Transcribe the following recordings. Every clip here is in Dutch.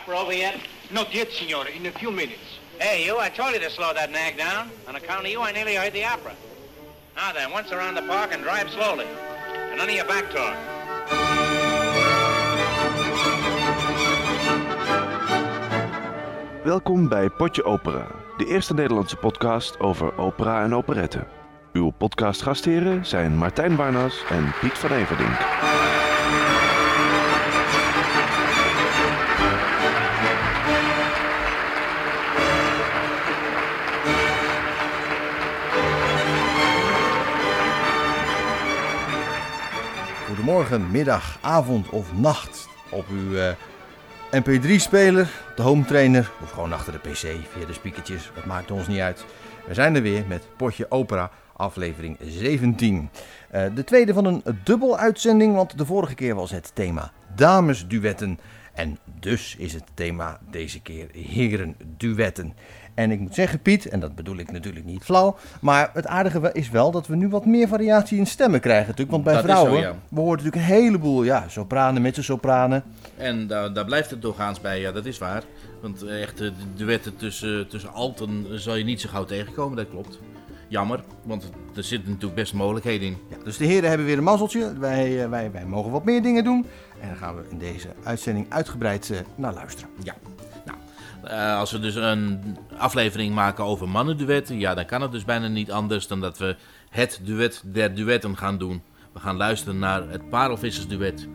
opera over yet? Not yet, signore. In a few minutes. Hey, you, I told you to slow that nag down. On account of you, I nearly heard the opera. Now then, once around the park and drive slowly. And none of your back talk. Welkom bij Potje Opera, de eerste Nederlandse podcast over opera en operetten. Uw podcastgastheren zijn Martijn Barnas en Piet van Everdink. Goedemorgen, middag, avond of nacht op uw eh, MP3-speler, de home trainer of gewoon achter de PC via de speakertjes. Dat maakt ons niet uit. We zijn er weer met Potje Opera, aflevering 17. Eh, de tweede van een dubbel uitzending, want de vorige keer was het thema damesduetten. En dus is het thema deze keer herenduetten. En ik moet zeggen, Piet, en dat bedoel ik natuurlijk niet flauw, maar het aardige is wel dat we nu wat meer variatie in stemmen krijgen natuurlijk. Want bij Dat vrouwen, zo, ja. we horen natuurlijk een heleboel, ja, sopranen, mezzo-sopranen. En daar, daar blijft het doorgaans bij, ja, dat is waar. Want echt, de duetten tussen, tussen alten zal je niet zo gauw tegenkomen, dat klopt. Jammer, want er zitten natuurlijk best mogelijkheden in. Ja, dus de heren hebben weer een mazzeltje. Wij, eh, wij, wij mogen wat meer dingen doen. En daar gaan we in deze uitzending uitgebreid eh, naar luisteren. Ja. Eh, als we dus een aflevering maken over mannenduetten, ja, dan kan het dus bijna niet anders dan dat we het duet der duetten gaan doen. We gaan luisteren naar het Parelvissersduet.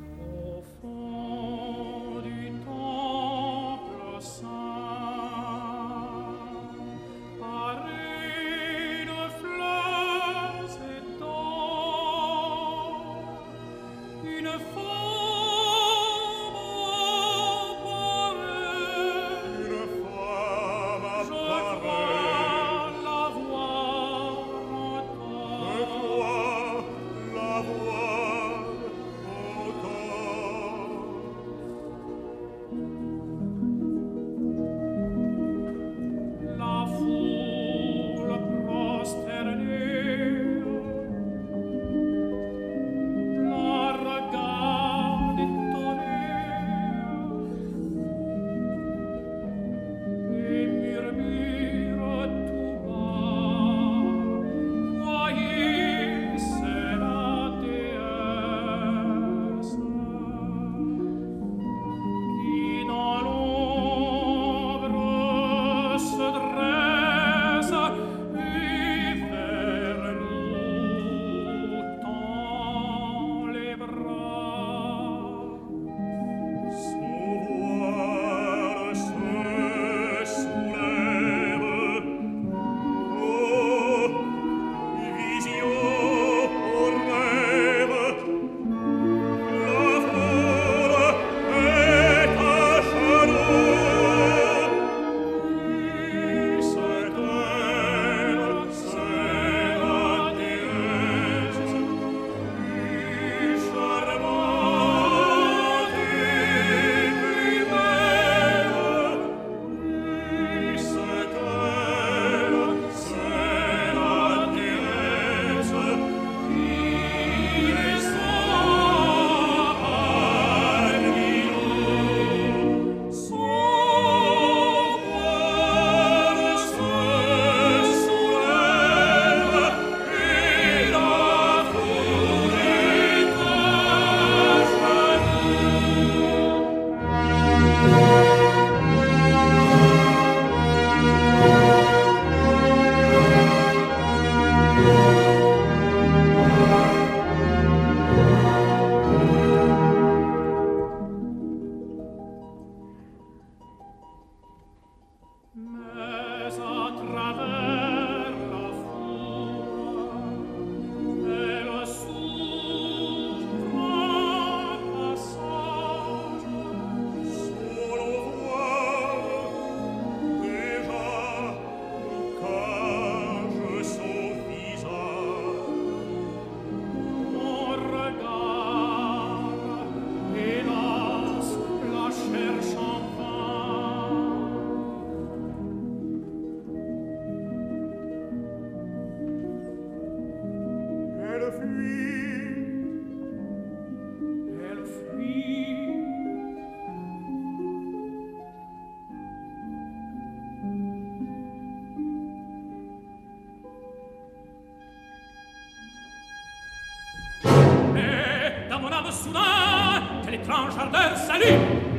perversa lì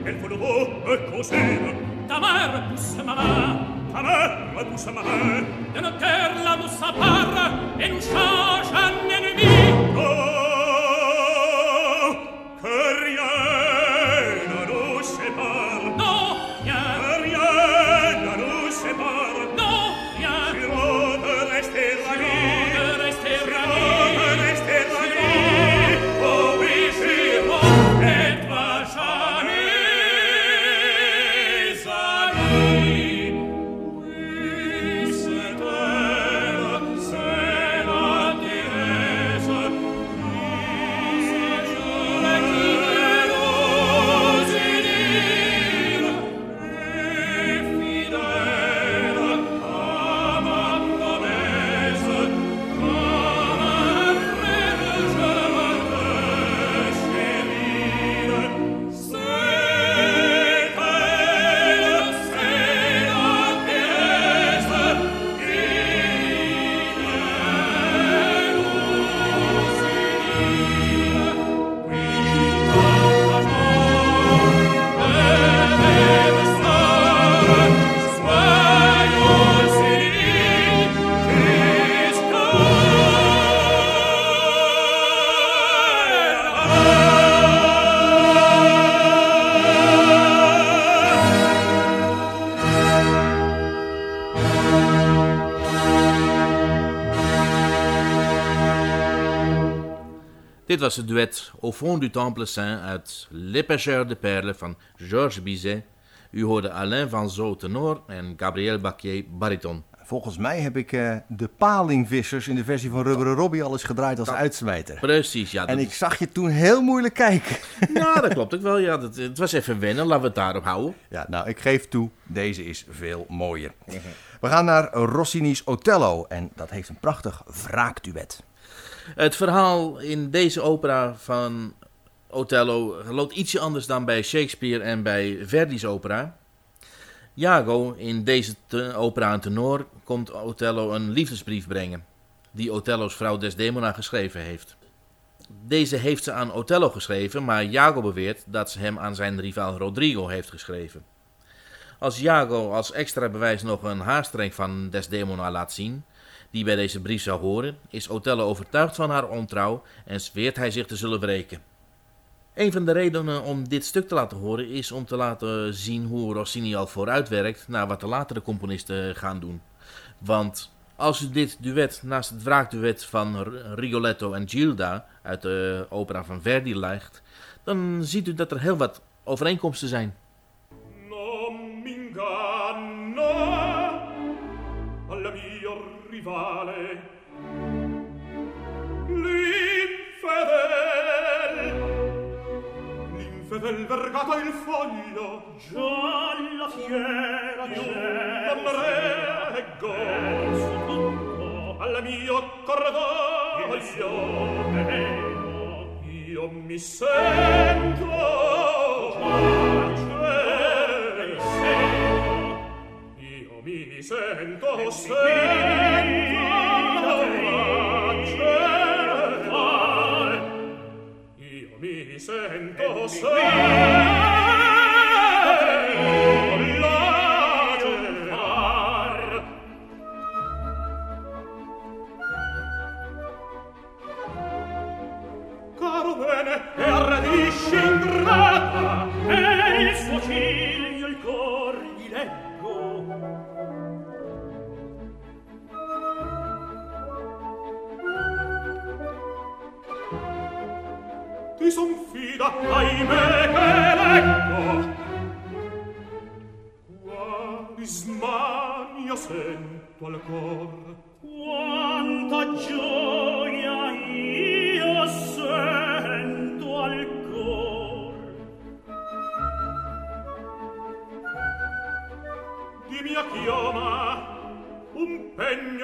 Elle vous le beau me causer Ta mère pousse ma main Ta mère pousse ma main De nos cœurs la mousse à Et nous change en ennemi Oh, que rien ne nous sépare Non, rien Que rien ne nous sépare Non Dit was het duet Au fond du temple saint uit Les Pêcheurs de Perles van Georges Bizet. U hoorde Alain Van Zo tenor en Gabriel Baquier bariton. Volgens mij heb ik eh, de Palingvissers in de versie van Rubberen Robbie al eens gedraaid als uitsmijter. Precies, ja. En dat- ik zag je toen heel moeilijk kijken. Nou, dat klopt ook wel. Ja, dat, het was even wennen. Laten we het daarop houden. Ja, nou, ik geef toe, deze is veel mooier. We gaan naar Rossini's Othello en dat heeft een prachtig wraakduet. Het verhaal in deze opera van Othello loopt ietsje anders dan bij Shakespeare en bij Verdi's opera. Iago, in deze opera en tenor, komt Othello een liefdesbrief brengen, die Othello's vrouw Desdemona geschreven heeft. Deze heeft ze aan Othello geschreven, maar Iago beweert dat ze hem aan zijn rivaal Rodrigo heeft geschreven. Als Iago als extra bewijs nog een haarstreng van Desdemona laat zien, die bij deze brief zou horen, is Othello overtuigd van haar ontrouw en zweert hij zich te zullen wreken. Een van de redenen om dit stuk te laten horen is om te laten zien hoe Rossini al vooruitwerkt naar wat de latere componisten gaan doen. Want als u dit duet naast het wraakduet van Rigoletto en Gilda uit de opera van Verdi legt, dan ziet u dat er heel wat overeenkomsten zijn. Non equivale l'infedel. L'infedel vergato il foglio gialla fiera c'è l'ambrego su tutto alla mio cordoglio io mi sento. sento sento io mi sento sento discendrata e il suo ciglio il cor gli leggo. mi son fida ahimè che l'ecco quali smania sento al cor quanta gioia io sento al cor. Di mia chioma